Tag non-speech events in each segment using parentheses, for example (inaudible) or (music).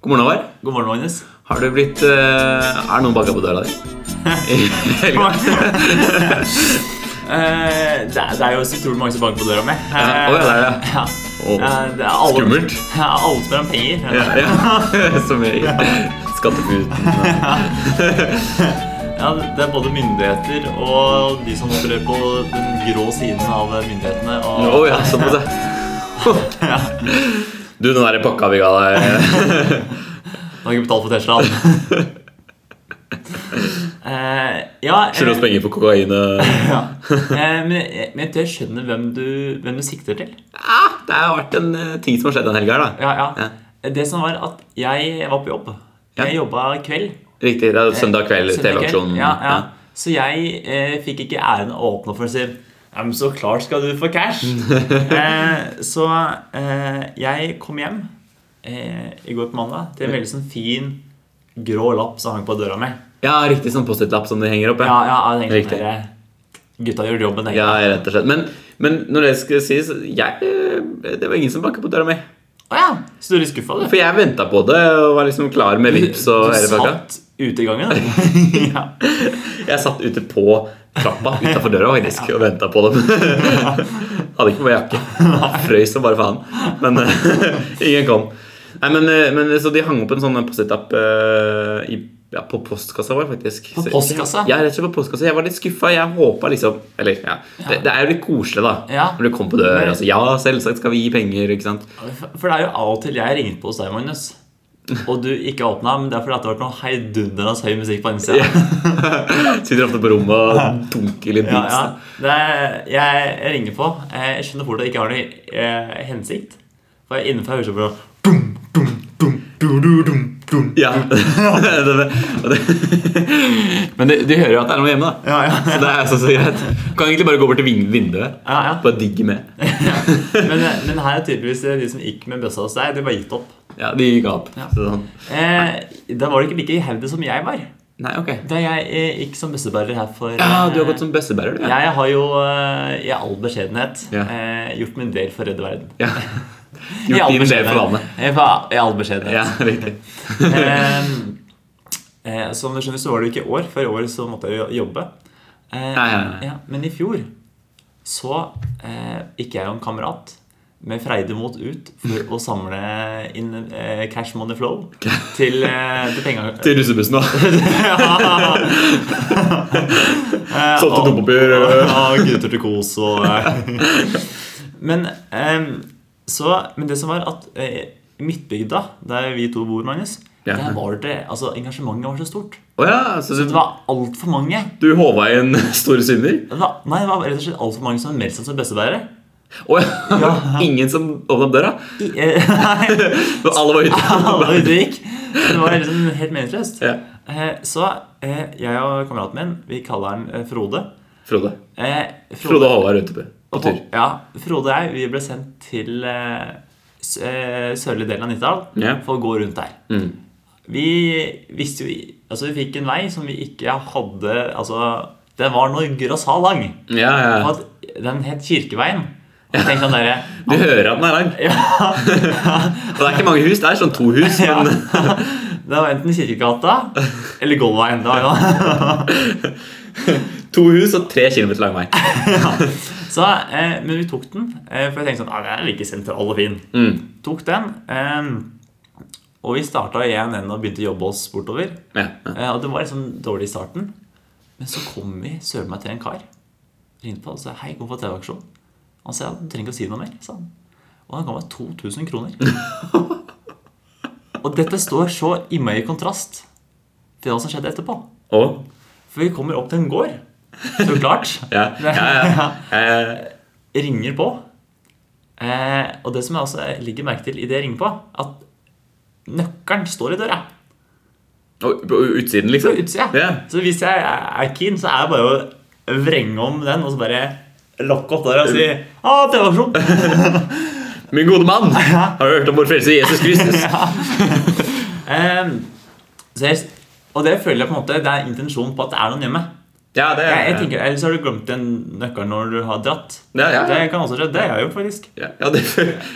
God morgen, Håvard. God morgen, Magnus. Har du blitt uh, Er noen banka på døra di? I (laughs) helga? Eh, det, er, det er jo så utrolig mange som banker på døra mi. Uh, oh, ja, det er det. Ja. Eh, det er alle, skummelt. Ja, alle spør om penger. Ja, ja. (laughs) Som jeg Skattefuten. Ja, det er både myndigheter og de som opererer på den grå siden av myndighetene. Og... Oh, ja, sånn det. ja. (laughs) Du, den derre pakka vi ga deg (laughs) Nå har ikke betalt for Teslaen. (laughs) uh, ja, Skylder oss eh, penger for kokain (laughs) ja. uh, men, jeg- men jeg tror jeg skjønner hvem du, hvem du sikter til. ja, Det har vært en uh, ting som har skjedd den helga da. Ja, ja. Det som var at jeg var på jobb. Jeg Ja. jobba kveld. Riktig. Det er søndag kveld, TV-aksjonen. Ja, ja. Så jeg eh, fikk ikke æren å åpne for å si ja, men så klart skal du få cash. (laughs) eh, så eh, jeg kom hjem eh, i går på mandag til en veldig sånn fin grå lapp som hang på døra mi. Ja, riktig sånn Post-It-lapp som du henger opp. Ja, ja, jeg tenkte sånn Gutta gjør jobben. egentlig. Ja, rett og slett. Men, men når det skal sies jeg, eh, Det var ingen som banket på døra mi. Å ja, Så du er litt skuffa, du? For jeg venta på det og var liksom klar med vips og du hele pakka. satt ute i gangen? (laughs) ja. Jeg satt ute på trappa utafor døra faktisk og venta på dem. (laughs) Hadde ikke på meg jakke. Frøys som bare faen. Men eh, (laughs) ingen kom. Nei, men, eh, men Så de hang opp en sånn Post-It-app uh, ja, på postkassa vår, faktisk. På postkassa? Ja, rett og slett på postkassa. Jeg var litt skuffa. Jeg håpa liksom Eller, ja. Det, det er jo litt koselig, da. Ja. Når du kom på døra. Altså, ja, selvsagt skal vi gi penger, ikke sant. For det er jo av og til jeg ringte på hos deg, Magnus. Og du ikke åpna, men det er fordi det har vært noe heidundrende høy musikk på innsida. (laughs) Sitter ofte på rommet og dunker litt Ja, beats. ja. Det er, jeg ringer på. Jeg skjønner fort at jeg ikke har noen eh, hensikt. For jeg innenfor høres dum. Ja. (laughs) Det- det- (laughs) Men de, de hører jo at det er noe hjemme, da. Ja, ja. Så det er så, så greit. Kan egentlig bare gå bort til vinduet. Ja, ja. Bare digge med. (laughs) Men, men her er tydeligvis de som gikk med bøssa hos deg, de bare gitt opp. Ja, de gikk opp. Ja. Sånn. Eh, da var det ikke like iherdig som jeg var. Nei, ok. Da jeg eh, gikk som bøssebærer her for Ja, du har eh, gått som bøssebærer, du. Ja. Jeg har jo eh, i all beskjedenhet eh, gjort min del for å redde verden. ja. I Gjort din del for landet. I all beskjedenhet. Ja, (laughs) riktig. eh, eh, som du skjønner, så var det jo ikke år. Før i år så måtte jeg jo jobbe. Eh, Nei, nei, nei. Ja, men i fjor så eh, gikk jeg og en kamerat med Freide mot ut for å samle inn eh, cash money flow (laughs) til, eh, til penger... Til russebussen, da. (laughs) Solgte og- dopapir. Ja, gutter til kos og. Men, eh, så, men det som var at eh, Midtbygda, der vi to bor, Magnus, Ja. der var det, altså engasjementet var så stort. Oh, ja, så Det du, var altfor mange. du håva inn (laughs) store synder? Det var, nei, det var rett og slett altfor mange som meldte seg som bøssebærere. Å ja. (laughs) Ingen som åpna døra? I- eh, (laughs) Nei, alle var ute? alle var ute og gikk. Det var liksom helt meningsløst. Ja. Eh, Så eh, jeg og kameraten min, vi kaller han eh, Frode. Frode. Eh, Frode og Håvard ute på, tur. Ja, Frode og jeg vi ble sendt til eh, eh, sørlige delen av Nittedal yeah. for å gå rundt der. Mm. Vi visste jo Altså vi fikk en vei som vi ikke hadde Altså, den var Norgerasa lang. Ja, ja. Den het Kirkeveien. Og tenkte sånn derre Du hører at den er lang. ja, (laughs) Og det er ikke mange hus, det er sånn to hus. (laughs) Men Det var enten Kirkegata eller Golveien. Det var (laughs) to hus og tre kilometer lang vei. Så, eh, men vi tok den, eh, for jeg tenkte sånn ah, Den er like sentral og fin. Mm. Tok den. Eh, og vi starta i én ende og begynte å jobbe oss bortover. Ja, ja. Eh, og det var liksom dårlig i starten. Men så kom vi søren meg til en kar. Ringte på og sa hei, kom på TV-aksjon. Han sa du trenger ikke å si noe mer. sa han. Og han ga meg 2000 kroner. (laughs) og dette står så innmari i kontrast til hva som skjedde etterpå. Og For vi kommer opp til en gård. Så klart. (laughs) Ja, ja, ja. (laughs) Eh, ringer på. Eh, og det som jeg også ligger merke til i det jeg ringer på, at nøkkelen står i døra. og på utsiden, På liksom? utsida. Yeah. Så hvis jeg er keen, så er det bare å vrenge om den og så bare lokke opp døra og si ah, TV-aksjon! (laughs) Min gode mann, har du hørt om vår frelse Jesus Kristus? eh, så jeg, og det føler jeg på en måte Det er intensjonen på at det er noen hjemme. Ja, det Jeg, jeg tenker, Eller så har du glemt en nøkkel når du har dratt. Ja, ja. Det kan også skje. Det har jeg gjort, faktisk. Ja, ja, det,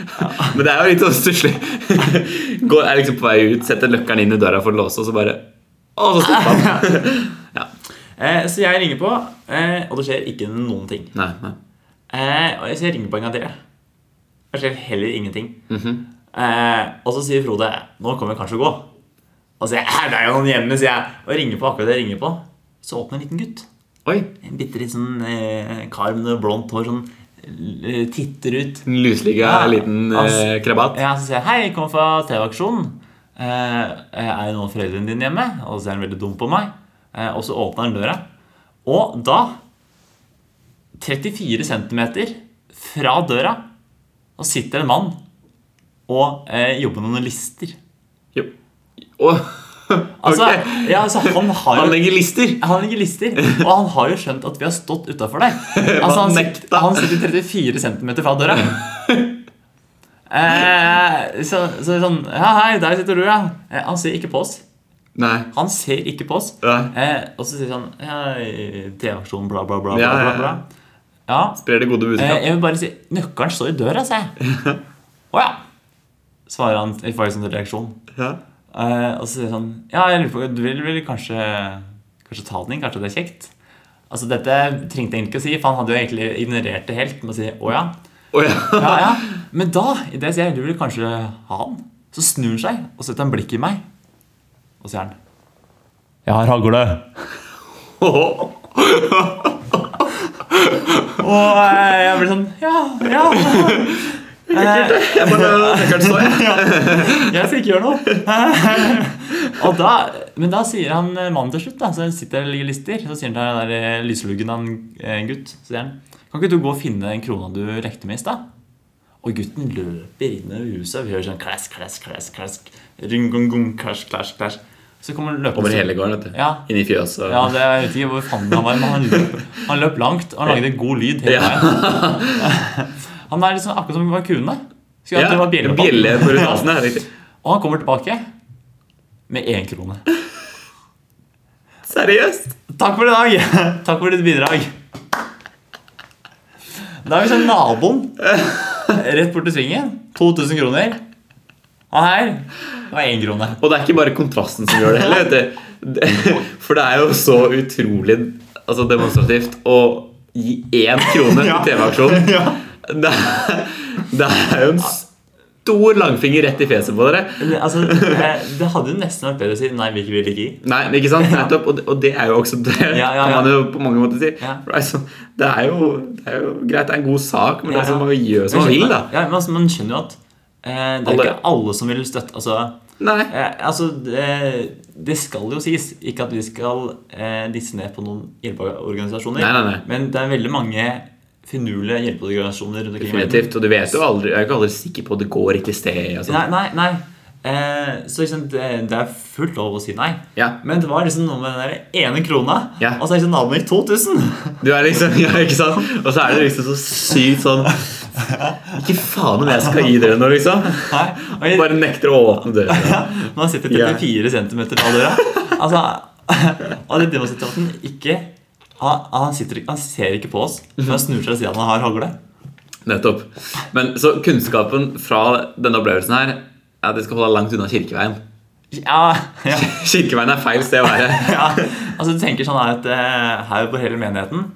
(laughs) men det er jo litt sånn stusslig. (laughs) Går- Er liksom på vei ut, setter nøkkelen inn i døra for å låse, og så bare Å, så stopper han. (laughs) ja. Eh, så jeg ringer på, eh, og det skjer ikke noen ting. Nei, nei. Eh, så jeg ringer på en gang til. Det skjer heller ingenting. Mhm. eh, og så sier Frode nå kommer jeg kanskje gå. Og så sier jeg «Hæ, det er jo noen hjemme, sier jeg. Og ringer på akkurat det jeg ringer på. Så åpner en liten gutt. Oi. En bitte litt sånn eh, kar med blondt hår. Sånn eh, titter ut. En luslige Ja, liten altså, eh, krabat. Ja, så sier jeg hei, jeg kommer fra TV-aksjonen. Eh, er det noen foreldrene dine hjemme? Og så ser han veldig dum på meg. Eh, og så åpner han døra. Og da 34 cm fra døra og sitter en mann og eh, jobber med noen lister. Jo. Å, Altså, okay. ja, altså han har Han legger lister. han legger lister, og han har jo skjønt at vi har stått utafor deg. (laughs) Altså, han, sitter, han sitter 34 cm fra døra. (laughs) Eh, så, så sånn Ja, hei, der sitter du, ja. Eh, han ser ikke på oss. Nei. Han ser ikke på oss. Eh, og så sier han ja, TV-aksjon, bla, bla, bla. Ja, bla, bla, ja. bla. ja. Sprer det gode Eh, budskap. jeg vil bare si Nøkkelen står i døra, sa jeg. (laughs) Å ja. Svarer han i faktisk en reaksjon. Ja. Eh, og så sier han sånn Ja, jeg lurer på Du vil vel kanskje Kanskje ta den inn? Kanskje det er kjekt? Altså Dette trengte jeg egentlig ikke å si, for han hadde jo egentlig ignorert det helt med å si å ja. Oh, ja. (laughs) ja, ja. Men da, i det sier jeg du vil kanskje ha den, så snur han seg og setter en blikk i meg. Og sier han Jeg har hagle. (laughs) Og eh, jeg blir sånn Ja, ja. (laughs) Jeg bare (laughs) tenker står, jeg. skal ikke gjøre noe. og da, men da sier han mannen til slutt, da, så sitter og ligger lister, så sier han til den der eh, lyseluggen han eh, gutt, så sier han Kan ikke du gå og finne den krona du lekte med i stad? Og gutten løper inn i huset, og vi hører sånn klask, klask, klask, klask, ring, gong, gong, klask, klask, klask. Så kommer han løpende Over hele gården, vet du. Ja. Inn i fjøset. Ja, det, jeg vet ikke hvor fanden han var, men han løp, han løp langt, og han lagde god lyd hele veien. (laughs) Han er liksom akkurat som en kune. Skulle Ja, det var bjelle bjelle på rutasene. riktig. Og han kommer tilbake med én krone. Seriøst? Takk for i dag! (laughs) Takk for ditt bidrag. Da er vi sånn naboen rett bort til svingen. 2000 kroner. Og her var én krone. Og det er ikke bare kontrasten som gjør det heller. vet du. (laughs) For det er jo så utrolig altså demonstrativt å gi én krone Ja. til TV-aksjonen. (laughs) Ja. Det, er- det er jo en stor langfinger rett i fjeset på dere. Altså, det hadde jo nesten vært bedre å si nei, vi vil ikke gi. Nei, ikke sant? Nettopp. Og det, og det er jo også det Ja, ja, kan man jo på mange måter si. Ja. Det, er jo, det er jo greit, det er en god sak, men det er sånn man gjør som man vil, da. Ja, men altså, Man skjønner jo at eh, det er ikke alle som vil støtte Altså, eh, altså det, det skal jo sies. Ikke at vi skal eh, disse ned på noen hjelpeorganisasjoner. Nei, nei, nei. Men det er veldig mange finurlige hjelpeorganisasjoner. Definitivt. Og du vet jo aldri, jeg er ikke aldri sikker på at det går riktig sted. Sånn. Nei, nei, nei. Eh, så liksom, det, det er fullt lov å si nei. Ja. Men det var liksom noe med den der ene krona, Ja. og så er liksom naboen gikk 2000. Du er liksom, (laughs) ja, ikke sant? Og så er det liksom så sykt sånn Ikke faen om jeg skal gi dere noe, liksom. Nei, jeg, Bare nekter å åpne døra. (laughs) Man sitter 34 cm fra døra. Altså, (laughs) og det demonstratanten ikke han, han, sitter, han ser ikke på oss, men han snur seg og sier at han har hagle. Nettopp. Men så kunnskapen fra denne opplevelsen her er at de skal holde langt unna Kirkeveien. Ja, ja, Kirkeveien er feil sted å være. (laughs) ja. Altså, du tenker sånn her at eh, her på hele menigheten.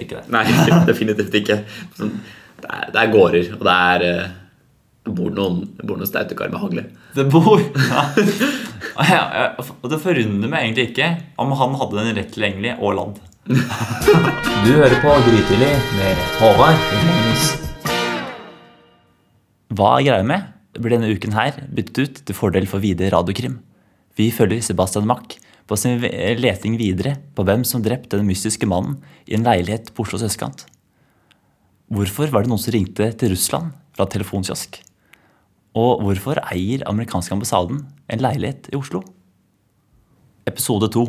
Ikke det. Nei, definitivt ikke. Sånn, Det er, det er gårder, og det er eh, det bor noen, det bor noen stautekar med hagle. Det bor ja, Og det forundrer meg egentlig ikke om han hadde den rett tilgjengelig og ladd. Du hører på Grytidlig med Håvard Magnus. Hva er greia med? Blir denne uken her byttet ut til fordel for Videre Radiokrim. Vi følger Sebastian Mack på sin leting videre på hvem som drepte den mystiske mannen i en leilighet på Oslos østkant. Hvorfor var det noen som ringte til Russland fra telefonkiosk? Og hvorfor eier amerikanske ambassaden en leilighet i Oslo? Episode 2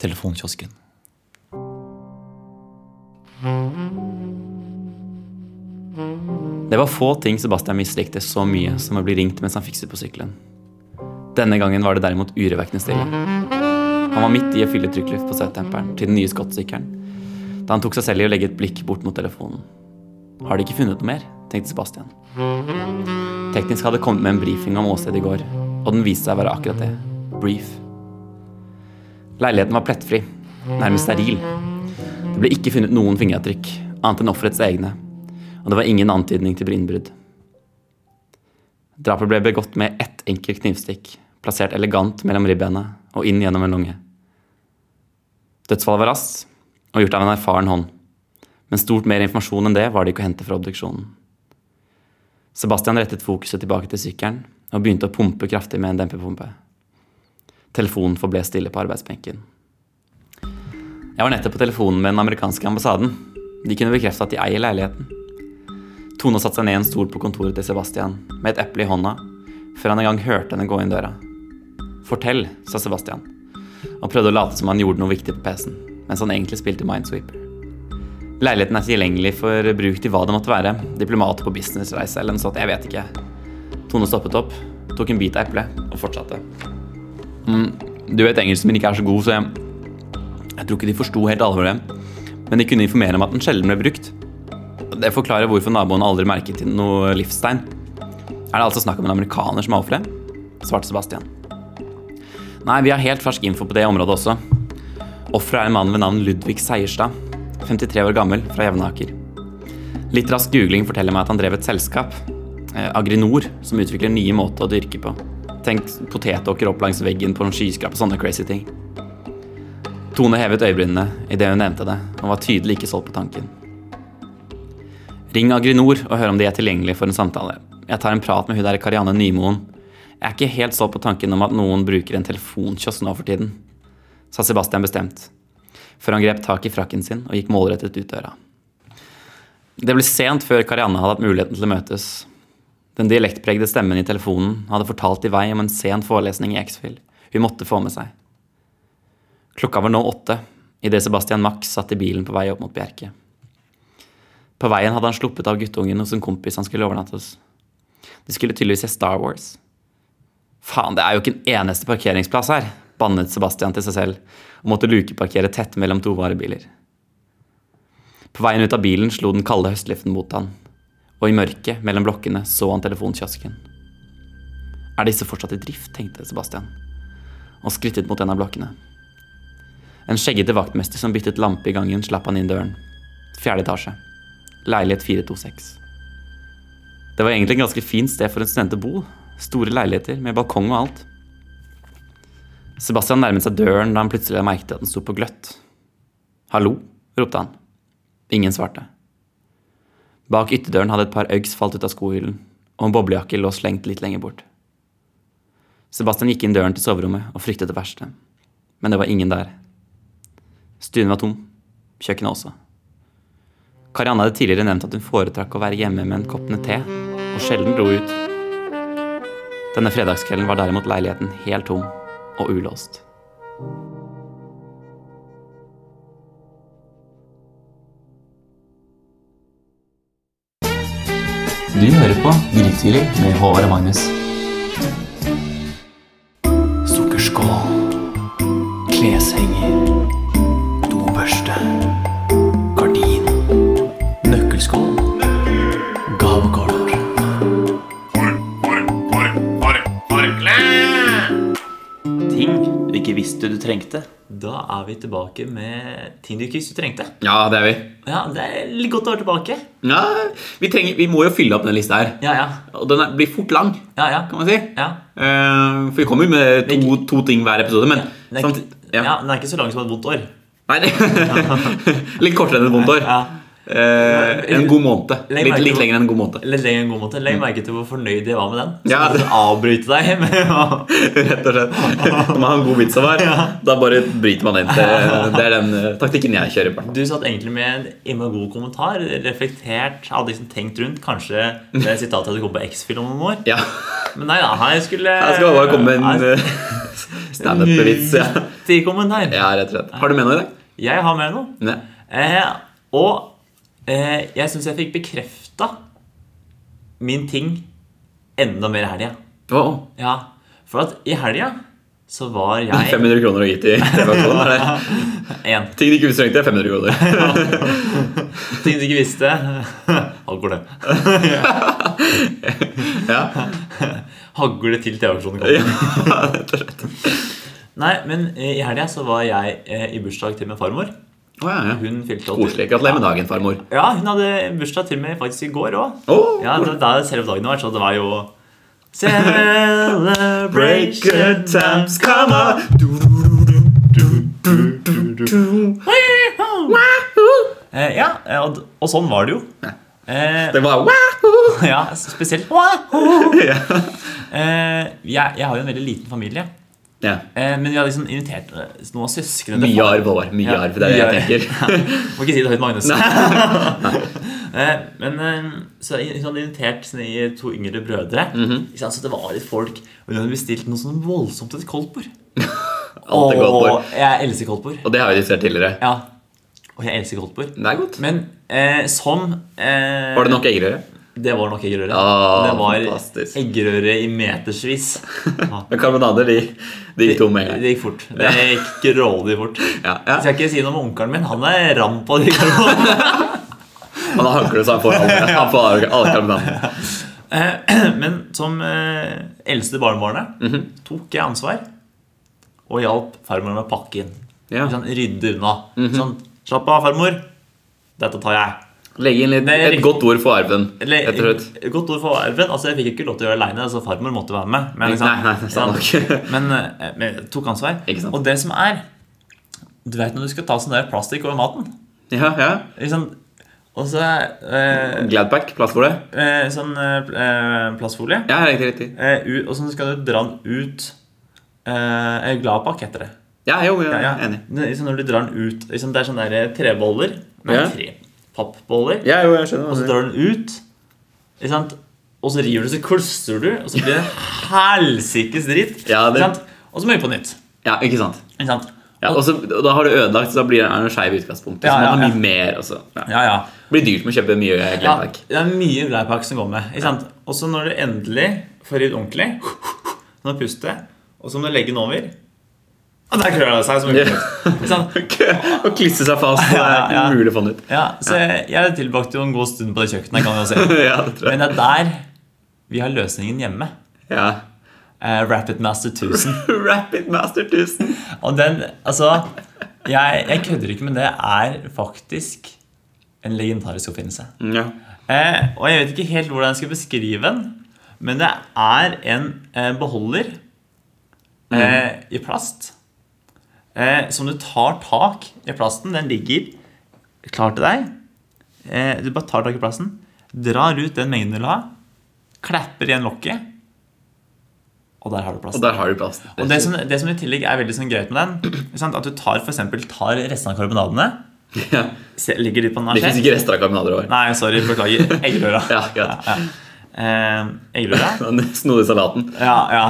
Telefonkiosken. Det var få ting Sebastian mislikte så mye som å bli ringt mens han fikset på sykkelen. Denne gangen var det derimot urovekkende stille. Han var midt i å fylle trykkluft på setemperen til den nye skottsykkelen da han tok seg selv i å legge et blikk bort mot telefonen. Har de ikke funnet noe mer? tenkte Sebastian. Teknisk hadde kommet med en brifing om åstedet i går, og den viste seg å være akkurat det. Brief. Leiligheten var plettfri, nærmest steril. Det ble ikke funnet noen fingeravtrykk, annet enn offerets egne, og det var ingen antydning til innbrudd. Drapet ble begått med ett enkelt knivstikk, plassert elegant mellom ribbeina og inn gjennom en lunge. Dødsfallet var raskt og gjort av en erfaren hånd, men stort mer informasjon enn det var det ikke å hente fra obduksjonen. Sebastian rettet fokuset tilbake til sykkelen og begynte å pumpe kraftig med en dempepumpe. Telefonen forble stille på arbeidsbenken. Jeg var nettopp på telefonen med den amerikanske ambassaden. De kunne bekrefte at de eier leiligheten. Tone satte seg ned i en stol på kontoret til Sebastian med et eple i hånda, før han en gang hørte henne gå inn døra. Fortell, sa Sebastian, og prøvde å late som han gjorde noe viktig på PC-en, mens han egentlig spilte Minesweeper. Leiligheten er tilgjengelig for bruk til hva det måtte være. Diplomat på businessreise eller noe sånt. Jeg vet ikke. Tone stoppet opp, tok en bit av eplet og fortsatte. Mm, du vet engelsken min ikke er så god, så jeg, jeg tror ikke de forsto helt alvoret. Men de kunne informere om at den sjelden ble brukt. Det forklarer hvorfor naboen aldri merket noe livstegn. Er det altså snakk om en amerikaner som er offeret? svarte Sebastian. Nei, vi har helt fersk info på det området også. Offeret er en mann ved navn Ludvig Seierstad. 53 år gammel, fra Jevnaker. Litt rask googling forteller meg at han drev et selskap, eh, Agrinor, som utvikler nye måter å dyrke på. Tenk potetåker opp langs veggen på en skyskraper, sånne crazy ting. Tone hevet øyebrynene idet hun nevnte det, og var tydelig ikke solgt på tanken. Ring Agrinor og hør om de er tilgjengelige for en samtale. Jeg tar en prat med hun der Karianne Nymoen. Jeg er ikke helt så på tanken om at noen bruker en telefonkiosk nå for tiden, sa Sebastian bestemt, før han grep tak i frakken sin og gikk målrettet ut døra. Det ble sent før Karianne hadde hatt muligheten til å møtes. Den dialektpregde stemmen i telefonen hadde fortalt i vei om en sen forelesning i X-Fill hun måtte få med seg. Klokka var nå åtte idet Sebastian Max satt i bilen på vei opp mot Bjerke. På veien hadde han sluppet av guttungen hos en kompis han skulle overnatte hos. De skulle tydeligvis se Star Wars. Faen, det er jo ikke en eneste parkeringsplass her, bannet Sebastian til seg selv og måtte lukeparkere tett mellom to varebiler. På veien ut av bilen slo den kalde høstluften mot han, og i mørket mellom blokkene så han telefonkiosken. Er disse fortsatt i drift, tenkte Sebastian, og skrittet mot en av blokkene. En skjeggete vaktmester som byttet lampe i gangen, slapp han inn døren. Fjerde etasje. Leilighet 426. Det var egentlig et ganske fint sted for en student å bo. Store leiligheter med balkong og alt. Sebastian nærmet seg døren da han plutselig merket at den sto på gløtt. Hallo? ropte han. Ingen svarte. Bak ytterdøren hadde et par Uggs falt ut av skohyllen, og en boblejakke lå slengt litt lenger bort. Sebastian gikk inn døren til soverommet og fryktet det verste. Men det var ingen der. Stuen var tom. Kjøkkenet også. Karianne hadde tidligere nevnt at hun foretrakk å være hjemme med en kopp med te, og sjelden dro ut. Denne fredagskvelden var derimot leiligheten helt tom og ulåst. Du hører på Grytidlig med Håvard og Magnus. Sukkerskål. Kleshenger. Ikke visste du trengte. Da er vi tilbake med ting du ikke visste du trengte. Ja, det er vi. Ja, Det er litt godt å være tilbake. Ja, vi, trenger, vi må jo fylle opp den lista her. Ja, ja. Og den er, blir fort lang, Ja, ja. kan man si. ja. Eh, for vi kommer jo med to, to ting hver episode, men Den er, samt- ikke, ja. den er ikke så lang som et vondt år. Nei, det, (laughs) litt kortere enn et vondt år. Ja. Eh, en god måned. Litt, litt lenger enn en god måned. Litt lenger enn en god måte. Legg merke til hvor fornøyd jeg var med den. Så Ja. måtte avbryte deg (laughs) Rett og slett. Når man har en god vits å være, da bare bryter man inn. Det, det er den eh, taktikken jeg kjører på. Du satt egentlig med en innmari god kommentar. Reflektert, hadde liksom tenkt rundt. Kanskje det sitatet hadde kommet på X-Film om noen år. Ja, Men nei da, her skulle Her skal bare komme en Her- eh, (laughs) standup-vits. Ja. Nyttig kommentar. ja, rett og slett. Har du med noe i dag? Jeg har med noe. Nei. Eh, og jeg syns jeg fikk bekrefta min ting enda mer i helga. Oh. Ja, for at i helga så var jeg (laughs) 500 kroner å gi til TV-aksjonen? er det? (laughs) En Ting du ikke trengte, 500 kroner. (laughs) ting du ikke visste. Hagle. Ja, Hagle til TV-aksjonen kommer. ja. Nei, men eh, i helga så var jeg eh, i bursdag til min farmor. Å, ja, ja. Hun fylte Koselig. Gratulerer med dagen, farmor. Ja, hun hadde bursdag til meg faktisk i går òg. Oh, Ja, det, det er selve dagen vår, så det var jo Celebration times come on. Ja, og, og sånn var det jo. Eh, Det var (laughs) ja, spesielt (laughs) Ja. eh, jeg, jeg har jo en veldig liten familie. Ja. Eh, men vi har liksom invitert eh, noen av søsknene Mye arv, Håvard. Mye Ja, arv. Det er det jeg tenker. (laughs) Må ikke si det høyt, Magnus. (laughs) Nei. (laughs) men eh, så hun hadde invitert sine to yngre brødre. Mm -hmm. Så det var litt folk. Og hun hadde bestilt noe sånn voldsomt et koldtbord. og. Jeg elsker koldtbord. Og det har vi diskutert tidligere. Ja. Og jeg elsker koldtbord. Men eh, som eh, Var det nok eggerøre? Det var nok eggerøre. Ah, det var fantastisk. eggerøre i metersvis. Ja. (laughs) Men karbonader, de, de gikk tom med en gang. Det gikk fort. Det gikk grådig fort. (laughs) Ja, Jeg ja. skal ikke si noe om onkelen min. Han er ram på de karbonadene. (laughs) Han har det så han får alle, han får alle, alle karbonadene. Eh, (clears throat) Men som eh, eldste barnebarnet Mhm. tok jeg ansvar og hjalp farmor med å pakke inn. Ja. Sånn, rydde unna. Sånn, Slapp av, farmor. Dette tar jeg. Legge inn litt, Nei, et godt ord for arven. Et godt ord for arven. Altså, jeg fikk ikke lov til å gjøre det aleine, så farmor måtte være med. Men, liksom, (laughs) men, eh, men tok ansvar. Og det som er Du vet når du skal ta sånn der plastikk over maten Ja, ja. liksom, Og så eh, Gladpack, plastfolie? eh, sånn eh, plastfolie. Ja, riktig, riktig. Eh, ut, og så skal du dra den ut eh, Gladpack heter det. Ja, jo, jeg Ja, ja. enig. Når du drar den ut liksom, Det er sånne der treboller. Nei, Ja. tre pappboller. Ja, jo, jeg skjønner. Og så drar du den ut. Ikke sant? Og så river du, så klustrer du, og så blir det (laughs) helsikes dritt. Ja, det-? Og så må vi på nytt. Ja, ikke sant. Ikke sant? Ja, og, så, og da har du ødelagt, så da blir det en skeiv utgangspunkt. Ja, ja, ja. mye mer. også. ja. Ja, ja. Det blir dyrt med å kjøpe mye ja det er mye Gladpack som går med. Ikke sant? Og så når du endelig får ridd ordentlig, (laughs) så må du puste, og så må du legge den over. Og der klør det seg som. Ikke sant? (laughs) og klisse seg fast. Det er ja. umulig å få den ut. Ja, så jeg, jeg tilbrakte jo en god stund på det kjøkkenet. kan si. (laughs) ja, det Men det er der vi har løsningen hjemme. Ja. Uh, Rapid Master 1000. (laughs) Rapid Master 1000. Og den, altså jeg, jeg kødder ikke, men det er faktisk en legendarisk oppfinnelse. Ja. Uh, og jeg vet ikke helt hvordan jeg skal beskrive den, men det er en uh, beholder mm. i plast eh, som du tar tak i plasten. Den ligger klar til deg. Eh, du bare tar tak i plasten, drar ut den mengden du vil ha, klapper igjen lokket, og der har du Og plasten. der har du plast. Og det som, det som i tillegg er veldig sånn greit med den, sant? at du tar for eksempel, tar restene av karbonadene, ja. se- legger de på en Det finnes ikke rester av karbonader over. Nei, sorry, beklager. (laughs) Eggerøra. Ja, greit. Eh, eggerøra? (laughs) Den salaten. Ja, ja.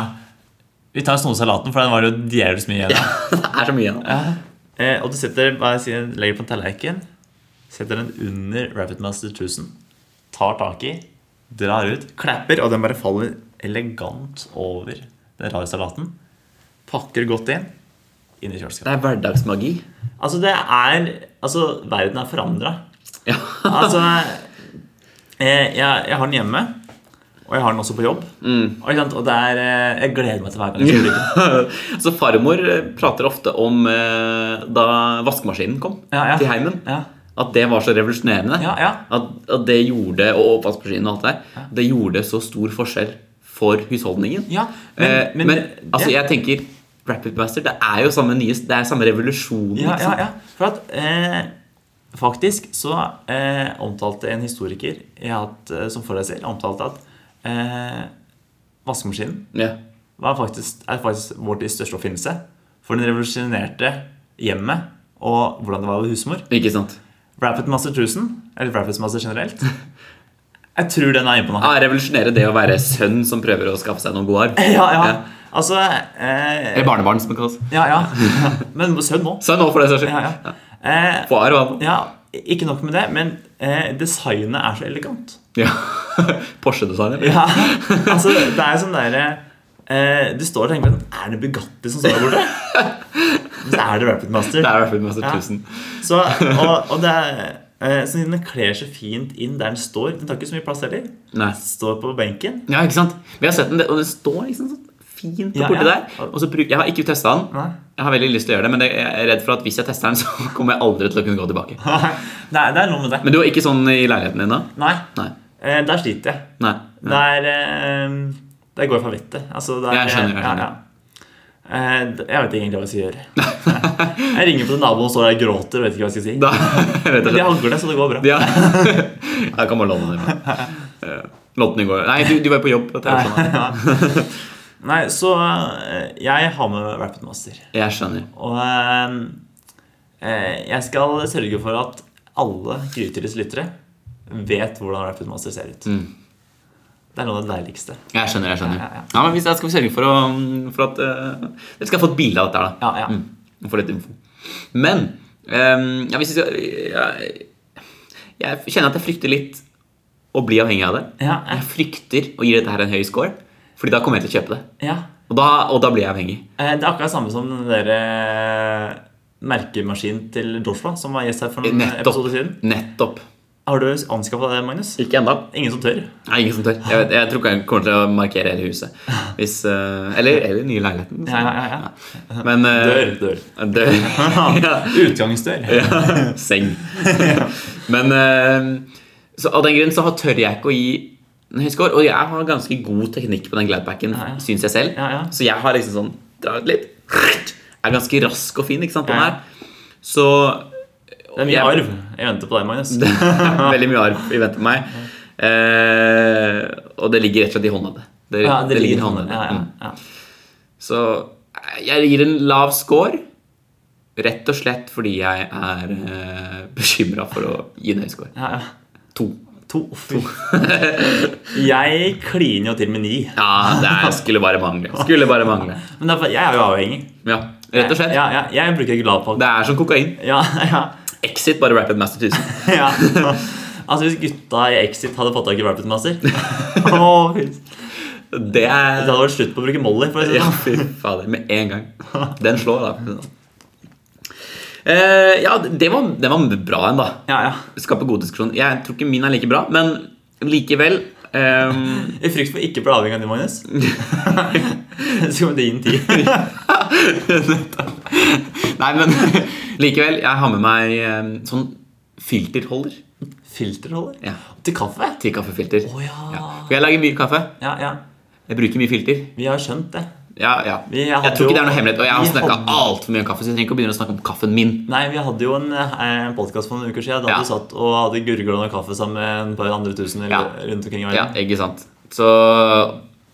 Vi tar snosalaten, for den var jo djevelsk mye igjen (laughs) av. Det er så mye igjen. Ja. Eh, og du setter, sier, legger på en tallerken, setter den under Rabbit Master 1000, tar tak i, drar ut, klapper, og den bare faller elegant over den rare salaten. Pakker godt inn, inn i kjøleskapet. Det er hverdagsmagi. Altså, det er Altså, verden er forandra. Ja. Altså eh, jeg, jeg har den hjemme, og jeg har den også på jobb. Mm. Og, det er, eh, jeg gleder meg til hver gang (laughs) jeg skal bruke. Så farmor eh, prater ofte om eh, da vaskemaskinen kom Ja, ja. til heimen. Ja, At det var så revolusjonerende. ja, ja. At, at det gjorde og oppvaskmaskinen og alt det der, det gjorde så stor forskjell for husholdningen. ja Men, men, men, altså, jeg tenker Rapid Master, det er jo samme nye Det er samme revolusjon. Ja, ja, ja. For at eh, faktisk så eh, omtalte en historiker jeg hatt eh, som foreleser omtalte at eh, vaskemaskinen yeah. var faktisk, er faktisk vår tids største oppfinnelse. For den revolusjonerte hjemmet og hvordan det var ved husmor. Ikke sant? Rapid Master 1000, eller Rapid Master generelt (laughs) Jeg tror den er inne på noe. Ja, revolusjonere det å være sønn som prøver å skaffe seg noen god arv. (laughs) Ja, ja. Ja. Altså eh, Eller barnebarn, som det kalles. Ja, ja. (laughs) Men sønn nå. Sønn òg, for det saks skyld. Ja, ja. Eh, Få arv, ja, ikke nok med det, men eh, designet er så elegant. Ja. (laughs) Porsche-designer. Ja, altså Det er sånn derre Eh, du står og tenker Er det Bugatti som står der borte? (laughs) Så er det Rapid Master. Det er Rapid Master Ja. 1000. Så, og, (laughs) og det er eh, så Den kler så fint inn der den står. Den tar ikke så mye plass heller. Nei. Står på benken. Ja, ikke sant? Vi har sett den, og den står liksom sånn fint Ja, borti ja. der. Og så bruk, jeg har ikke testa den. Nei. Jeg har veldig lyst til å gjøre det, men jeg er redd for at hvis jeg tester den, (laughs) så kommer jeg aldri til å kunne gå tilbake. (laughs) Nei, det er noe med det. Men du har ikke sånn i leiligheten din, da? Nei, Nei. eh, der sliter jeg. Nei. Der, eh, der går jeg for vettet. Altså, der, Jeg skjønner, jeg skjønner. Ja, ja. Eh, jeg vet ikke egentlig hva jeg skal gjøre. Jeg ringer på til naboen og står der og gråter og vet ikke hva jeg skal si. Da, (laughs) de hagler det, så det går bra. Ja. Jeg kan bare låne den. Låten i går. Nei, du, du var på jobb. Skjønner. Nei, så eh, jeg har med Rapid Master. jeg skjønner. Og eh, eh, jeg skal sørge for at alle Grytidens lyttere vet hvordan Rapid Master ser ut. Mm. Det er noe av det deiligste. Jeg skjønner, jeg skjønner. Ja, ja, ja. Ja, men hvis jeg skal sørge for, å, for at uh, Dere skal få et bilde av dette. her, da Ja, ja. Mm, og få litt info. Men um, hvis vi skal, jeg, jeg kjenner at jeg frykter litt å bli avhengig av det. Ja, Jeg frykter å gi dette her en høy score, Fordi da kommer jeg til å kjøpe det. ja. Og da, og da blir jeg avhengig. Eh, Det er akkurat samme som den der eh, merkemaskinen til Joshua, som var gjest her for noen Nettopp. episoder siden. Nettopp. Har du anskaffa det, Magnus? Ikke ennå. Ingen som tør. Nei, ingen som tør. Jeg, vet, jeg tror ikke jeg kommer til å markere hele huset. Hvis, eh, eller, eller den nye leiligheten. Ja, ja, ja, ja. Men eh, Dør, dør. Dør. ja. (laughs) Utgangsdør. ja. Seng. (laughs) Men eh, så av den grunn så tør jeg ikke å gi en høy score. Og jeg har ganske god teknikk på den Gladpacken, Ja, ja. syns jeg selv. Ja, ja. Så jeg har liksom sånn Dra ut litt. Er ganske rask og fin ikke sant, på den her. Så Det er mye jeg- arv. Jeg venter på deg, Magnus. Det (laughs) er veldig mye arv i vente på meg. Eh, og det ligger rett og slett i håndleddet. Det, Ja, det ligger i ja, Mm. Så jeg gir en lav score. Rett og slett fordi jeg er eh, bekymra for å gi en høy score. ja, ja. To. To. Jeg kliner jo til med ni. Ja, det er, skulle bare mangle. Skulle bare mangle. Men derfor, jeg er jo avhengig. Ja, rett og slett. Ja, ja, jeg bruker Gladpakke. Det er som kokain. Ja, ja, Exit, bare Rapid Master 1000. (laughs) ja. Altså Hvis gutta i Exit hadde fått tak i Rapid Master (laughs) fy. Det Det er hadde vært slutt på å bruke Molly. For å si det Ja, sånn. fy fader. Med en gang. Den slår, da. Eh, ja, det var, det var bra en, da. Ja, ja. Skape god diskusjon. Jeg tror ikke min er like bra, men likevel um... (laughs) I frykt for ikke å bli avhengig av din, Magnus. Så kommer det inn ti. (laughs) Nei, men (laughs) likevel. Jeg har med meg ehm, sånn filterholder Filterholder? Ja. Til kaffe? til kaffefilter. Oh, ja. Ja. For jeg lager mye kaffe. Ja, ja. Jeg bruker mye filter. Vi har skjønt det. Ja, ja. Jeg tror ikke det er noe hemmelighet. Og jeg har snakka hadde- altfor mye om kaffe, så jeg trenger ikke å begynne å snakke om kaffen min. Nei, vi hadde jo en, en podkast for noen uker siden da Ja. du satt og hadde gurgla noe kaffe sammen med et par andre tusen Ja. rundt omkring i Ja, ikke sant. Så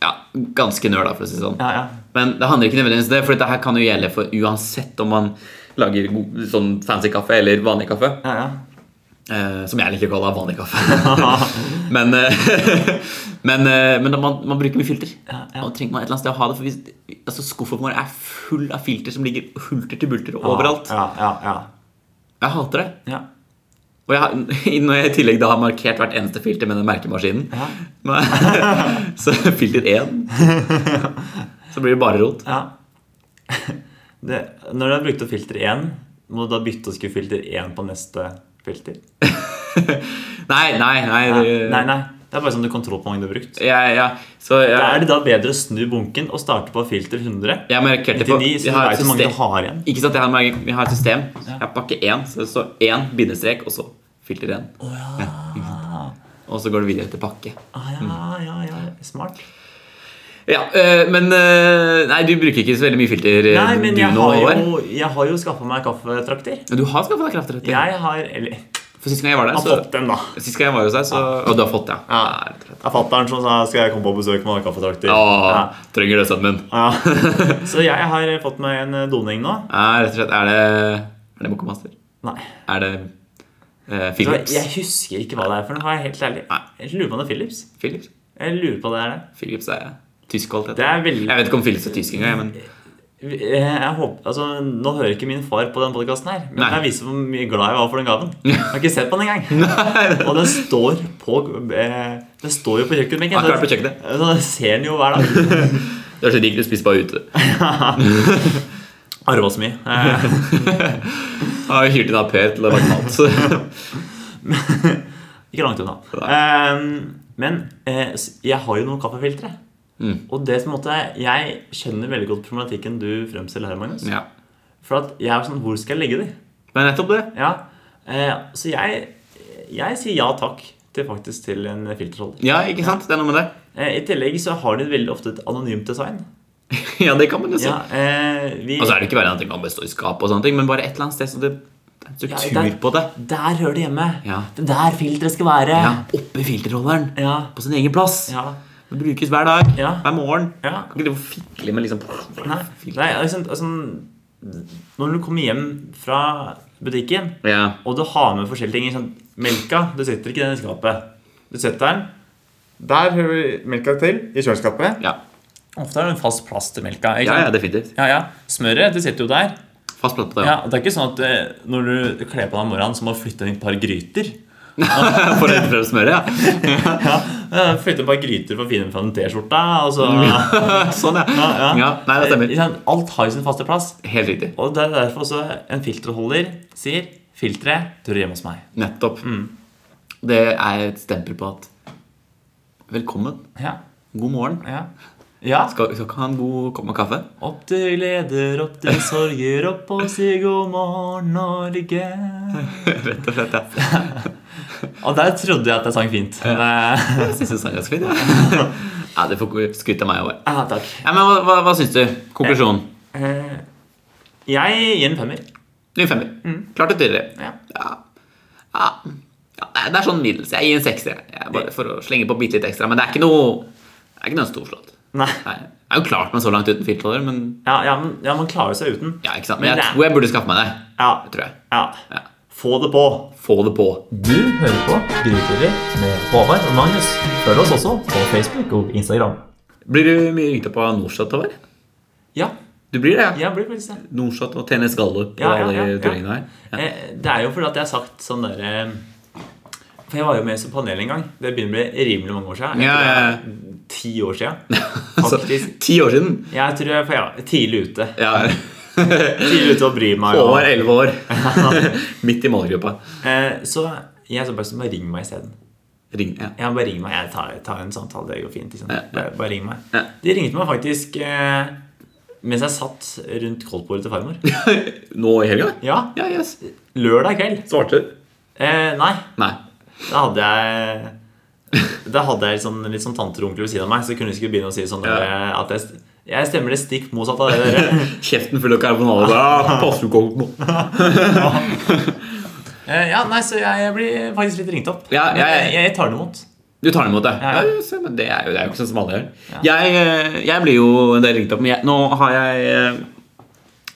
ja, ganske nerd, da, for å si det sånn. Ja, ja. Men det handler ikke nødvendigvis om det, for dette her kan jo gjelde for uansett om man lager god, sånn fancy kaffe eller vanlig kaffe. ja, ja. Eh, som jeg liker å kalle vanlig kaffe. (laughs) men eh, (laughs) men, eh, men man, man bruker mye filter. Ja, ja. Og trenger man et eller annet sted å ha det. For hvis, altså, Skuffen vår er full av filter som ligger hulter til bulter overalt. Ja, ja, ja. Jeg hater det. ja. Og jeg, (laughs) når jeg i tillegg da har markert hvert eneste filter med den merkemaskinen Ja. Så filter én Så blir det bare rot. ja. Det, når du har brukt opp filter 1, må du da bytte og skru filter 1 på neste filter? (laughs) Nei, nei, nei. nei, Nei, nei. Det er bare sånn du kontroll på hvor mange du har brukt. Ja, ja, så ja. Da er det da bedre å snu bunken og starte på filter 100? jeg markerte på 99, så jeg har et mange du system- har igjen. Ikke sant, jeg har, jeg har et system. Jeg har pakke én, så det står én bindestrek, og så filter én. Oh, ja. Og så går det videre til pakke. Ah, ja, ja, ja. Smart. Ja, øh, Men øh, Nei, du bruker ikke så veldig mye filter, øh, Nei, men du jeg har jo, jeg har jo skaffa meg kaffetrakter. Men Du har skaffa deg kaffetrakter? Jeg har Eller For sist gang jeg var der, så den. Sist gang jeg var hos deg, så Og du har fått ja. Ja. Det er fatter'n som sa skal jeg komme på besøk med kaffetrakter. Åh, Ja. trenger det, sønnen min. Ja. (laughs) Så jeg har fått meg en eh, doning nå. Ja, rett og slett. Er det Er det Bokomaster? Nei. Er det uh, Philips? jeg husker ikke hva det er for noe. Jeg helt ærlig. Nei. Jeg lurer på om det er Philips. Philips? Jeg lurer på det er det. Philips er tysk kvalitet. Det er veldig Jeg vet ikke om Philips er tysk engang, men jeg håper, altså, Nå hører ikke min far på den podkasten her, men Nei. jeg viser hvor mye glad jeg var for den gaven. Jeg har ikke sett på den engang. (laughs) Og den står på Det Den står jo på kjøkkenbenken. Akkurat på kjøkkenet. Så jeg ser den jo hver dag. (laughs) Du er så rik, du spiser bare ute. (laughs) Arva så mye. Eh, har hyrt inn av Per til å lage mat. Ikke langt unna. Eh, men eh, jeg har jo noen kaffefiltre. Mm. Og det som måtte, Jeg skjønner veldig godt problematikken du fremstiller her, Magnus. Ja. For at jeg er sånn Hvor skal jeg legge de? er nettopp det. Ja. Eh, så jeg, jeg sier ja takk til faktisk til en filterholder. Ja, ikke sant? Det er noe med det. Eh, I tillegg så har de veldig ofte et anonymt design. (laughs) Ja, det kan man jo si. Ja, eh, vi, Og så er det ikke verre enn at det kan bestå i skap, og sånne ting men bare et eller annet sted så det det en struktur Ja, der, på det. Der hører det hjemme. Ja. Det er der filteret skal være. Ja, Oppi filterholderen. Ja. På sin egen plass. Ja. Det brukes hver dag. Ja. Hver morgen. Ja. Ikke det være fikle med liksom Nei, nei altså, altså, Når du kommer hjem fra butikken, Ja. og du har med forskjellige ting sånn, Melka du setter ikke den i skapet. Du setter den Der hører melka til, i kjøleskapet. Ja. Ofte er det en fast plass til melka. Ja, ja, definitivt. Ja, ja. Smøret det sitter jo der. Fast plass på det. Ja, Det er ikke sånn at eh, når du kler på deg om morgenen, så må du flytte inn et par gryter. (laughs) For å frem smøret, (laughs) ja. Ja, eh, Flytte et par gryter for å finne fram T-skjorta. (laughs) Så, sånn, ja. ja, ja. Nei, det Eh, stemmer. Alt har jo sin faste plass. Helt riktig. Og det er derfor også en filterholder sier filteret dør hjemme hos meg. Nettopp. Mm. Det er et stempel på at Velkommen. Ja, God morgen. Ja. Skal, skal ikke ha en god kopp med kaffe? Opp til gleder, opp til sorger, opp og si god morgen, Norge. (laughs) Rett og slett, ja. (laughs) Og der trodde jeg at jeg sang fint. Eh, Jeg syns du sang ganske fint. Ja. (laughs) ja, det får skryte av meg over. Ja, takk. Ja, men hva, hva, hva syns du? Konklusjon? Eh, jeg gir en femmer. Ny femmer. Klart og tydelig. Ja. Ja. Ja. ja. det er- sånn middels. Jeg gir en sekser. Bare for å slenge på bitte litt ekstra. Men det er ikke noe Det er ikke noe storslått. Nei. Nei. Det er jo klart meg så langt uten filter, men Ja, ja, men, ja, man klarer seg uten. ja, ikke sant? Men Men jeg det tror jeg burde skaffe meg det. Ja. Det tror jeg. ja. Ja. Få det på. Få det på. Du hører på Grytidlig med Håvard og Magnus. Følg oss også på Facebook og Instagram. Blir du mye ringt opp av Norshot, Håvard? Ja, Du blir det, ja? jeg blir det. Norshot og TNS Gallup og Ja, ja, alle ja, de ja. her. Ja. Eh, Det er jo fordi at jeg har sagt sånn derre For jeg var jo med som panel en gang. Det begynner å bli rimelig mange år siden. Ja, ja, Ti år siden. (laughs) Altså, Faktisk. ti år siden. Jeg tror jeg var tidlig ute. Ja. (laughs) Tidlig ute og bryr meg. Over elleve år. (laughs) Midt i målgruppa. Eh, Så jeg så bare sånn, ring meg isteden. Ring, ja. Ja, bare ring meg. Jeg tar, tar en samtale. Det går fint. Liksom. Ja, ja. Bare, bare ring meg. Ja. De ringte meg faktisk eh, mens jeg satt rundt koldtbordet til farmor. Nå i helga? Ja, Ja, yes. lørdag kveld. Svarte du? Eh, nei, Nei. Da hadde jeg Da hadde jeg sånn, litt sånn tanter og onkler ved siden av meg, så kunne de ikke begynne å si sånn Ja. at jeg, jeg stemmer det stikk motsatt av det dere. (laughs) Kjeften full av karbonade. (laughs) Ah, passer du ikke? (laughs) Eh, ja, nei, så jeg, jeg blir faktisk litt ringt opp. Ja, jeg- jeg, tar det imot. Du tar den imot, det? Ja, ja. Men det er jo, det er jo ikke sånn som alle gjør. Jeg, eh, jeg blir jo en del ringt opp, men nå har jeg,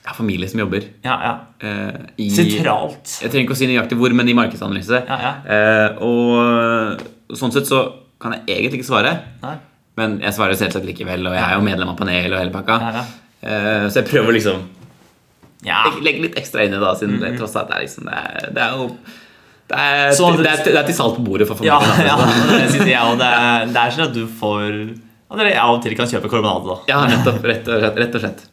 har familie som jobber Ja, ja. Uh, i Sentralt. Jeg trenger ikke å si nøyaktig hvor, men i markedsanalyse. Ja, ja. Eh, og sånn sett så kan jeg egentlig ikke svare. Nei. Men jeg svarer selvsagt likevel, og jeg er jo medlem av panel og hele pakka. Ja, ja. Eh, så jeg prøver liksom Ja. legge, litt ekstra inn i det, da, -hmm. det tross alt er liksom Det er, det er jo det er, Så det, er, det er til salt på bordet for Ja, familien. (laughs) ja, ja, det synes jeg, det, er- det er sånn at du får At dere av og til kan kjøpe karbonade, da. Ja, nettopp. Rett og slett. Rett og slett.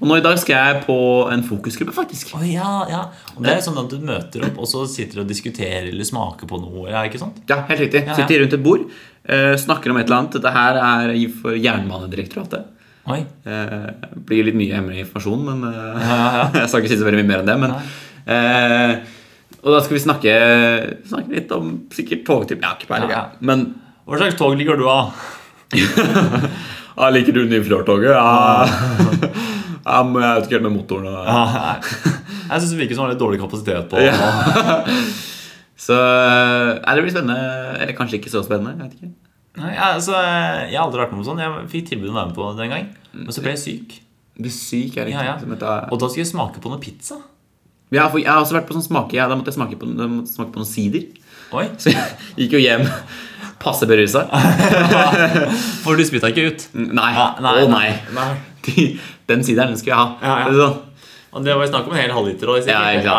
Og nå i dag skal jeg på en fokusgruppe, faktisk. Oh, ja, ja. Og det er jo sånn at du møter opp, og så sitter du og diskuterer eller smaker på noe. Ja, ikke sant? Ja, helt riktig. Ja. Sitter rundt et bord, eh, snakker om et eller annet. Dette her er for Jernbanedirektoratet. Oi. Eh, blir litt mye hemmelig informasjon, men ja. (laughs) jeg skal ikke si så veldig mye mer enn det. Men, eh, og da skal vi snakke, snakke litt om sikkert togtype. Ja, ikke peiling. Hva slags tog liker du da? (laughs) ah, Liker du Nyfjordtoget? Ja. Ja, men jeg vet ikke helt med motoren. Og, Jeg syns det virker som han har litt dårlig kapasitet på (laughs) Så nei, det blir spennende. Eller kanskje ikke så spennende. jeg vet ikke Nei, altså, Jeg har aldri vært med på sånn. Jeg fikk tilbud om å være med på det en gang. Men så ble jeg syk. Du er syk, er det Ja, ja. Og da skulle jeg smake på noe pizza. Ja, for jeg har også vært på sånn smake. Ja, da måtte jeg smake på, måtte smake på noen sider. Oi. Så jeg gikk jo hjem passe berusa. (laughs) For du spytta ikke ut. Nei. Ja, Å nei. nei. De, den sideren den skulle jeg ha. Ja, ja. Sånn. Og det var snakk om en hel halvliter. Ja, ja.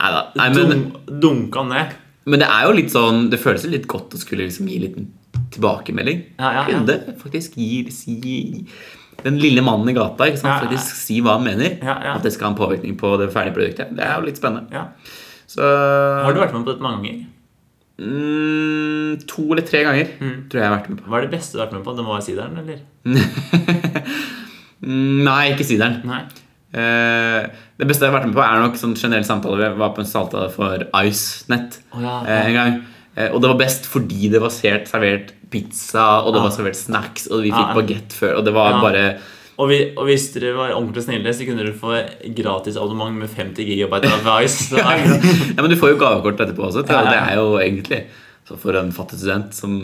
Neida. Nei, men, Dunka ned. men det er jo litt sånn Det føles litt godt å skulle liksom gi en liten tilbakemelding. Ja, ja, ja. Det faktisk gi, si, den lille mannen i gata ikke sant? Ja, ja. faktisk si hva han mener. Ja, ja. At det skal ha en påvirkning på det ferdige produktet. Det er jo litt spennende. Ja. Så Har du vært med på dette mange ganger? mm, To eller tre ganger Mm. tror jeg jeg har vært med på. Hva er det beste du har vært med på? Det må være sideren, eller? (laughs) Mm, Nei, ikke sideren. Nei. Uh, det beste jeg har vært med på, er nok sånn generell samtale. Vi var på en samtale for IceNet oh, ja, eh, en gang. Uh, og det var best fordi det var sert, servert pizza, og det Ja. var servert snacks, og vi fikk ja. bagett før, og det var Ja. bare Og, vi, og hvis dere var ordentlig snille, så kunne dere få gratis abonnement med 50 gigabyte av (laughs) det- Ja, men du får jo gavekort etterpå også. Ja, ja, Det er jo egentlig Så for en fattig student som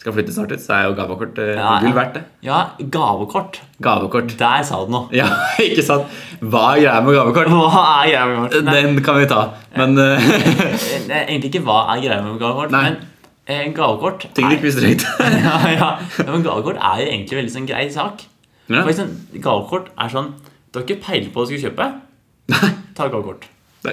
skal flytte snart ut, så er jo gavekort eh, Ja, gull verdt det. Ja, gavekort. Gavekort. Der sa du noe. (laughs) Ja, ikke sant? Hva er greia med gavekort? Hva er greia med gavekort? Nei, Den kan vi ta. Men eh, (laughs) egentlig ikke hva er greia med gavekort, Nei. men eh, gavekort ting du ikke visste rett. ja, ja. men gavekort er jo egentlig veldig sånn grei sak. Ja. For eksempel, gavekort er sånn Du har ikke peiling på hva du skal kjøpe. Ta gavekort.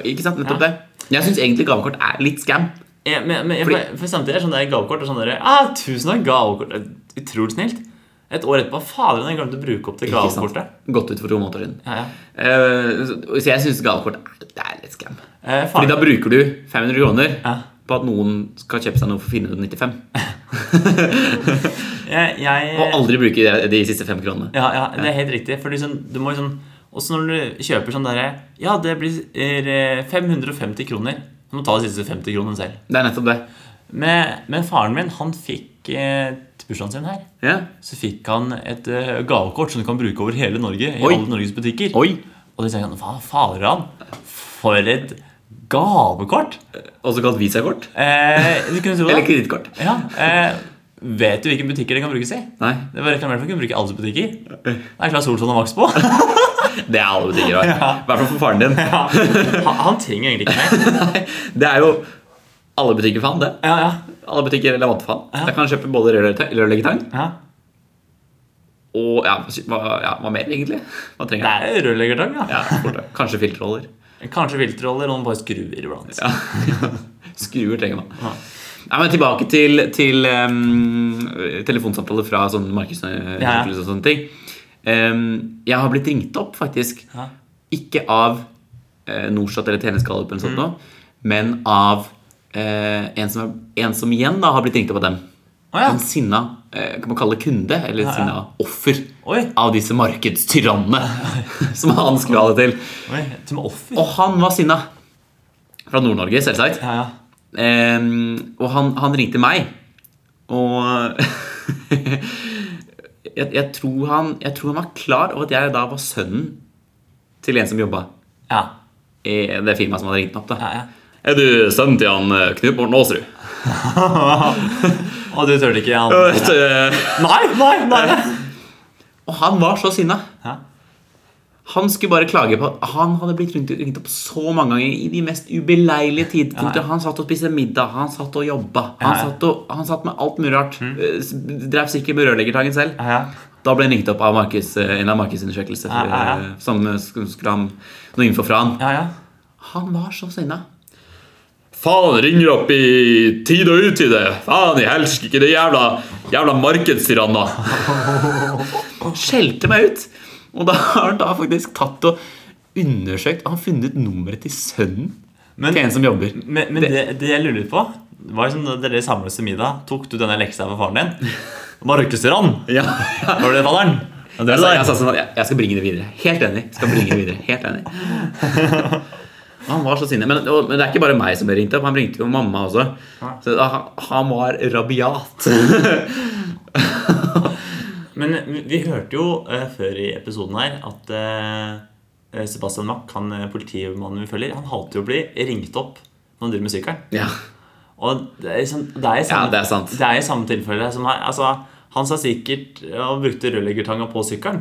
Ikke sant? Nettopp Ja. det. Jeg syns egentlig gavekort er litt scam. Ja, men, men, Fordi- for, for samtidig er sånn der gavekort og sånn der, ah, Tusen takk, gavekort. Utrolig snilt. Et år etterpå Fader, jeg glemte å bruke opp det gavekortet. Gått ut for to måneder siden. Ja, ja. Uh, så jeg syns gavekort det er litt scam. Uh, Fordi da bruker du 500 kroner Ja. på at noen skal kjøpe seg noe for 495. (laughs) jeg, jeg, Og aldri bruke de, de siste fem kronene. Ja, ja, det er helt riktig. For liksom, du må jo sånn Også når du kjøper sånn derre Ja, det blir eh, 550 kroner. Du må ta de siste 50 kronene selv. Det er nettopp det. Men, men faren min, han fikk eh, til bursdagen sin her yeah. Så fikk han et eh, gavekort som du kan bruke over hele Norge. I Oi. alle Norges butikker. Oi! Og de han, hva fader han? For et gavekort! Også kalt visakort. Eh, Eller kredittkort. Ja, eh, vet du hvilke butikker det kan brukes i? Nei, Det var reklamert for å kunne bruke alle butikker. Det er klart Solsson og Max på. (laughs) det er alle butikker. har. I hvert fall for faren din. Ja. Han, han trenger egentlig ikke mer. (laughs) Det er jo alle butikker for han, det. Ja, ja. Alle butikker er relevante for han. Ja. Der kan kjøpe både rørleggertang ja. og ja, hva, ja, hva mer, egentlig? Hva Det trenger han? er rørleggertang, ja. Ja. Kanskje filterroller. Kanskje filterroller og bare skruer iblant. Ja. (laughs) Skruer trenger man. Nei, men Tilbake til, til um, telefonsamtaler fra sånn markedsundersøkelser Ja, ja. og sånne ting. Um, jeg har blitt ringt opp, faktisk. Ja. Ikke av eh, Norstat eller Tjeneskalup eller Mm. sånt noe, men av eh, en, som en som igjen da har blitt ringt opp av dem. Oh, ja. En sinna eh, kan man kalle kunde, eller Ja, ja. sinna offer Oi. av disse markedstyrannene (laughs) som han skulle ha det til. Oi, offer. Og han var sinna. Fra Nord-Norge, selvsagt. Ja, ja. Ehm, og han, han ringte meg, og (laughs) jeg, jeg, tror han, jeg tror han var klar over at jeg da var sønnen til en som jobba Ja. i det firmaet som hadde ringt han opp. da ja, ja. Er du sønnen til han eh, Knut Morten Aasrud? (laughs) Og du turte ikke han (laughs) Nei, nei, nei! (laughs) Og han var så sinna. Han skulle bare klage på at han hadde blitt ringt, opp så mange ganger i de mest ubeleilige ja. Han satt og spiste middag, han satt og jobba. Han, satt, og, han satt med alt mulig rart. Mm. Drev sikkert med rørleggertangen selv. Ja. Da ble han ringt opp av Markus, en av markedsundersøkelser Ja, ja, ja. eh, som skulle ha noe info fra han. ja, ja. Han var så sinna. Faen, ringer opp i tide og utide. Faen i helsike, det jævla, jævla markedstyranner. Skjelte meg ut. Og da har han da faktisk tatt og undersøkt Han har funnet nummeret til sønnen Men- til en som jobber. Men, men det, det jeg lurer på var liksom da dere samles til middag, tok du denne leksa for faren din? (laughs) Markedstyrann! Ja, Var det det, faderen? Jeg, sa, sånn at jeg, jeg skal bringe det videre. Helt enig. Skal bringe det videre. Helt enig. (laughs) Han var så sinne. Men, og, men det er ikke bare meg som ble ringt opp. Han ringte jo mamma også. Så da, han, han var rabiat. (laughs) Men vi, vi hørte jo eh, før i episoden her at eh, Sebastian Mack, han eh, politimannen vi følger, han hater jo å bli ringt opp når han driver med sykkelen. ja. Og det er, liksom, det er, i samme, Ja, det er sant. Det er i samme tilfelle som. Altså, han sa sikkert og brukte rørleggertanga på sykkelen.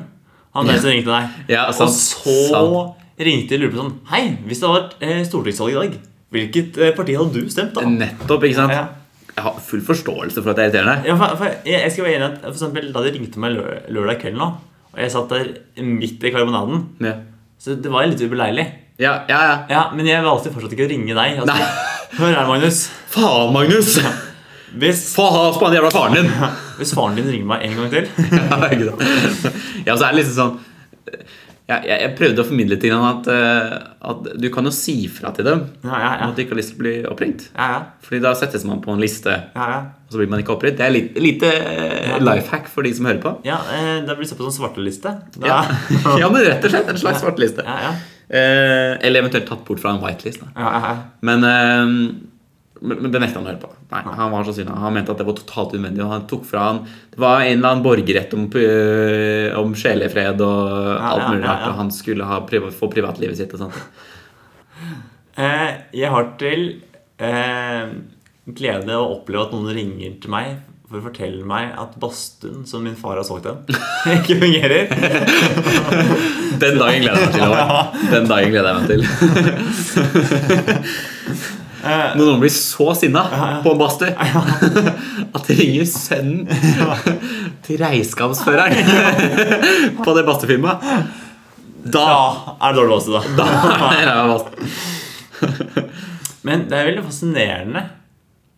Han der som ringte deg. Ja, sant, og så sant. ringte lurte på sånn Hei, hvis det hadde vært eh, stortingsvalg i dag, hvilket eh, parti hadde du stemt da? Nettopp, ikke sant? Ja, Ja. Jeg har full forståelse for at det er irriterende. Ja, for, for jeg, jeg skal være enig at for eksempel, Da de ringte meg lø lørdag kveld nå, og jeg satt der midt i karbonaden Ja, Så det var litt ubeleilig. ja, ja. ja. Ja, Men jeg valgte fortsatt ikke å ringe deg. Altså, Nei. Hør her, Magnus. Faen, Magnus! Hvis, Få has på han jævla faren din! hvis faren din ringer meg en gang til (laughs) ja, ja, så er det liksom sånn ja, jeg, jeg prøvde å formidle til ham at, eh, at du kan jo si fra til dem Ja, ja, ja. at du ikke har lyst til å bli oppringt. ja, ja, Fordi da settes man på en liste, ja, ja. og så blir man ikke oppringt. Det er litt, lite eh, life hack for de som hører på. ja eh, Da blir det sett på som svarteliste. Da, Ja. (laughs) ja, men rett og slett en slags svarteliste. ja, ja. Eh, eller eventuelt tatt bort fra en whitelist. Ja, ja, ja. Men, eh, men men det nekta han å høre på. Nei, Han var så sinna. Han mente at det var totalt unødvendig. Han tok fra han Det var en eller annen borgerrett om, øh, om sjelefred og alt mulig rart. Og han skulle ha priva, få privatlivet sitt og sånt. Eh, jeg har til eh, glede å oppleve at noen ringer til meg for å fortelle meg at badstuen som min far har solgt den, (laughs) ikke fungerer. Den dagen gleder jeg meg til. (laughs) Den dagen gleder jeg meg til. (laughs) Når noen blir så sinna på en badstue (laughs) at de ringer sønnen (laughs) til regnskapsføreren (laughs) på det badstuefirmaet, da Da er det dårlig badstue, da. Da er det badstue. Men det er veldig fascinerende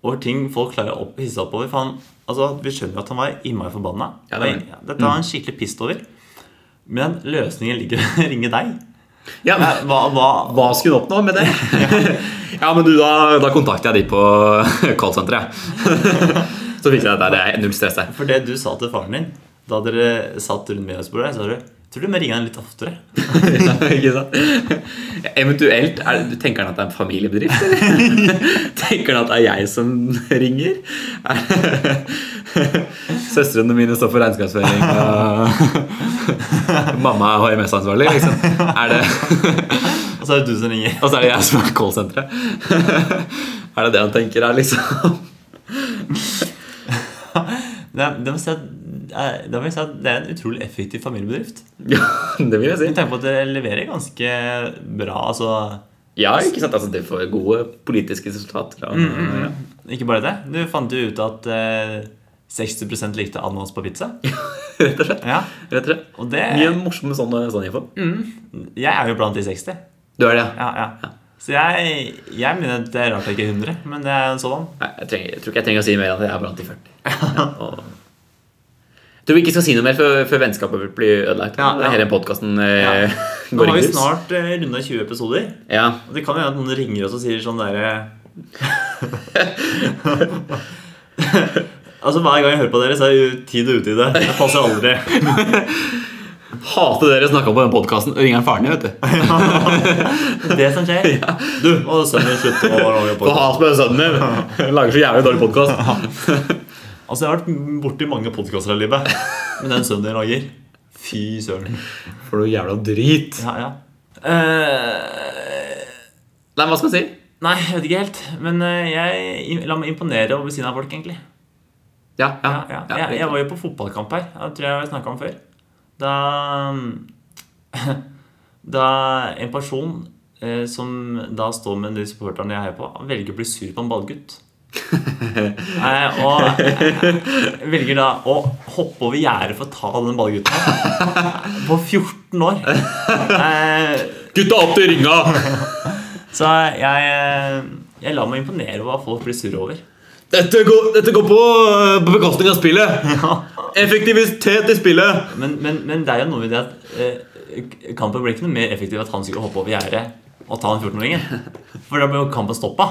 over ting folk klarer å opp- hisse opp over. For han, altså, vi skjønner jo at han var innmari forbanna. Ja, det. Dette var han skikkelig pissed over. Men løsningen ligger i å ringe deg. Ja, Hva, hva, Hva skulle hun oppnå med det? (laughs) ja, men du, Da, da kontakter jeg de på (laughs) callsenteret. (laughs) Så fikk jeg det der. Det er null stress der. For det du sa til faren din da dere satt rundt middagsbordet, sa du Tror du må ringe han litt oftere? Ikke sant? Eventuelt er, det- Tenker han at det er en familiebedrift. Tenker han at det er jeg som ringer? (laughs) Søstrene mine står for regnskapsføring, og (laughs) mamma er HMS-ansvarlig. Liksom. Er det (laughs) Og så er det du som ringer. Og så er det jeg som er callsenteret. Er det det han tenker er liksom Det, det, må si at, det må si at det er en utrolig effektiv familiebedrift. Ja, det vil jeg si. Du tenker på at dere leverer ganske bra. Altså, Ja, ikke sant? Altså, det får gode politiske resultater. Mm, ja. ikke bare det. Du fant jo ut at eh, 60% likte ananas på pizza. (laughs) Rett og slett. Ja, Rett og slett. og det Mye morsomme sånne, sånn info. Jeg er jo blant de 60. Du er det, ja? Ja, ja. Så jeg, jeg mener at det er rart jeg ikke er 100, men det er en sådan. Nei, jeg, trenger, jeg tror ikke jeg trenger å si mer enn at jeg er blant de 40. Ja, og... Jeg tror vi ikke skal si noe mer før, før vennskapet blir ødelagt. Ja, ja. hele podkasten eh. (laughs) Nå har vi snart eh, runda 20 episoder. Ja. Og det kan hende at noen ringer oss og sier sånn derre (laughs) Altså Hver gang jeg hører på dere, så er det jo tid og utide. Det passer aldri. (laughs) Hater dere snakka på den podkasten. Ringer faren din, vet du. (laughs) Det som skjer. Du, må sønnen din slutte å lage Få Og has med sønnen din. Lager så jævlig dårlig podkast. (laughs) Altså, jeg har vært borti mange podkaster i livet, men den sønnen din lager Fy søren. For noe jævla drit. Ja, ja. Uh... Nei, hva skal jeg si? nei, jeg vet ikke helt. Men eh, jeg la meg imponere over siden av folk, egentlig. Ja, ja, Ja, ja. Jeg, jeg var jo på fotballkamp her. Det tror jeg jeg har snakka om før. Da (laughs) Da en person eh, som da står med de supporterne jeg heier på, velger å bli sur på en ballgutt. (laughs) eh, og eh, velger da å hoppe over gjerdet for å ta den ballgutten. På 14 år. Eh, Gutta opp til ringa! (laughs) så jeg, eh, jeg lar meg imponere over hva folk blir sure over. Dette går, dette går på, eh, på bekostning av spillet. (laughs) Effektivitet i spillet. Men, men, men det er jo noe med det at eh, kampen blir ikke noe mer effektiv at han skulle hoppe over gjerdet og ta den 14-åringen. For da blir jo kampen stoppa.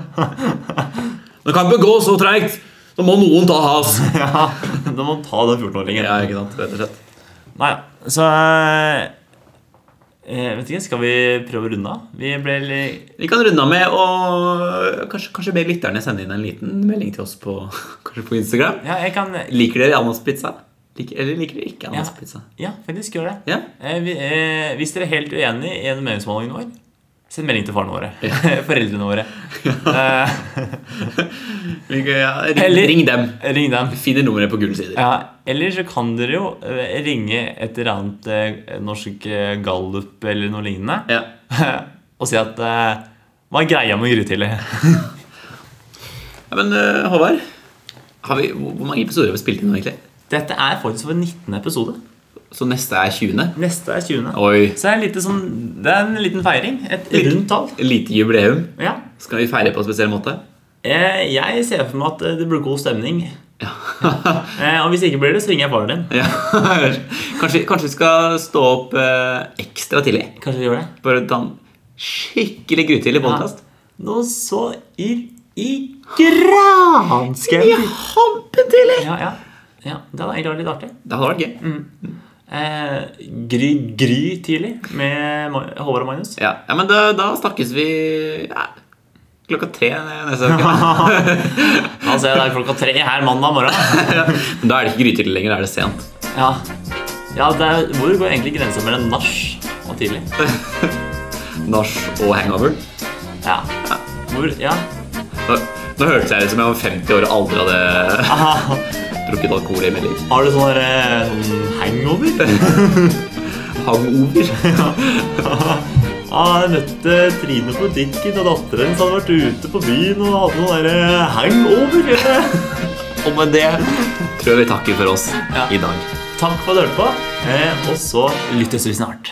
(laughs) Når kampen går så treigt, så må noen ta has. (laughs) Ja, da må han ta den 14-åringen. Ja, ikke sant, rett og slett. Nei, så eh, jeg vet ikke, Skal vi prøve å runde av? Vi litt... Vi kan runde av med å kanskje, kanskje be lytterne sende inn en liten melding til oss på, (laughs) på Instagram. Ja, kan Liker dere ananaspizza? Lik, eller liker dere ikke ja, ananaspizza? ja, faktisk gjør det. Ja. Eh, vi, eh, hvis dere er helt uenig i en meningsmåling vår, send melding til faren våre. (laughs) Foreldrene våre. (laughs) Ja ring, Eller- ring dem. ring dem. Finner nummeret på gule sider. Ja, eller så kan dere jo eh, ringe et eller annet eh, norsk eh, gallup eller noe lignende Ja. (laughs) og si at Hva er greia med Grytidlig? Ja, men Håvard, har vi, hvor mange episoder har vi spilt inn nå, egentlig? Dette er faktisk vår 19. episode. Så neste er 20. Neste er 20. Oi. Så det er, det, sånn, det er en liten feiring. Et rundt tall. Lite jubileum. Ja. Skal vi feire på en spesiell måte? Eh, jeg ser for meg at eh, det blir god stemning. (laughs) eh, og hvis ikke blir det, så ringer jeg faren din. Ja. (laughs) Kanskje, kanskje vi skal stå opp eh, ekstra tidlig? Kanskje vi gjør det? Bare ta en skikkelig grytidlig podkast? Nå så i, i hampen Hampetidlig! Ja, ja. ja, det hadde egentlig vært litt artig. Det hadde vært gøy. Eh, gry, gry tidlig med Håvard og Magnus. Ja, ja men da, da snakkes vi ja, klokka tre neste uke. (laughs) (laughs) Altså, det er klokka tre her mandag morgen. Men da er det ikke grytidlig lenger, da er det sent. Ja, ja det er, Hvor går egentlig grensa mellom nach og tidlig? (laughs) Nach og hangover. Ja. Hvor, ja. Nå, nå hørtes jeg ut som jeg var 50 år og aldri hadde drukket alkohol i melding. Har du sånn eh, sånn hangover? (laughs) Hangover. (laughs) ja. jeg møtte Trine på butikken, og datteren hennes hadde vært ute på byen og hadde noe derre hangover. (laughs) Og med det tror jeg vi takker for oss Ja. i dag. Takk for at du hørte på, eh, og så lyttes vi snart.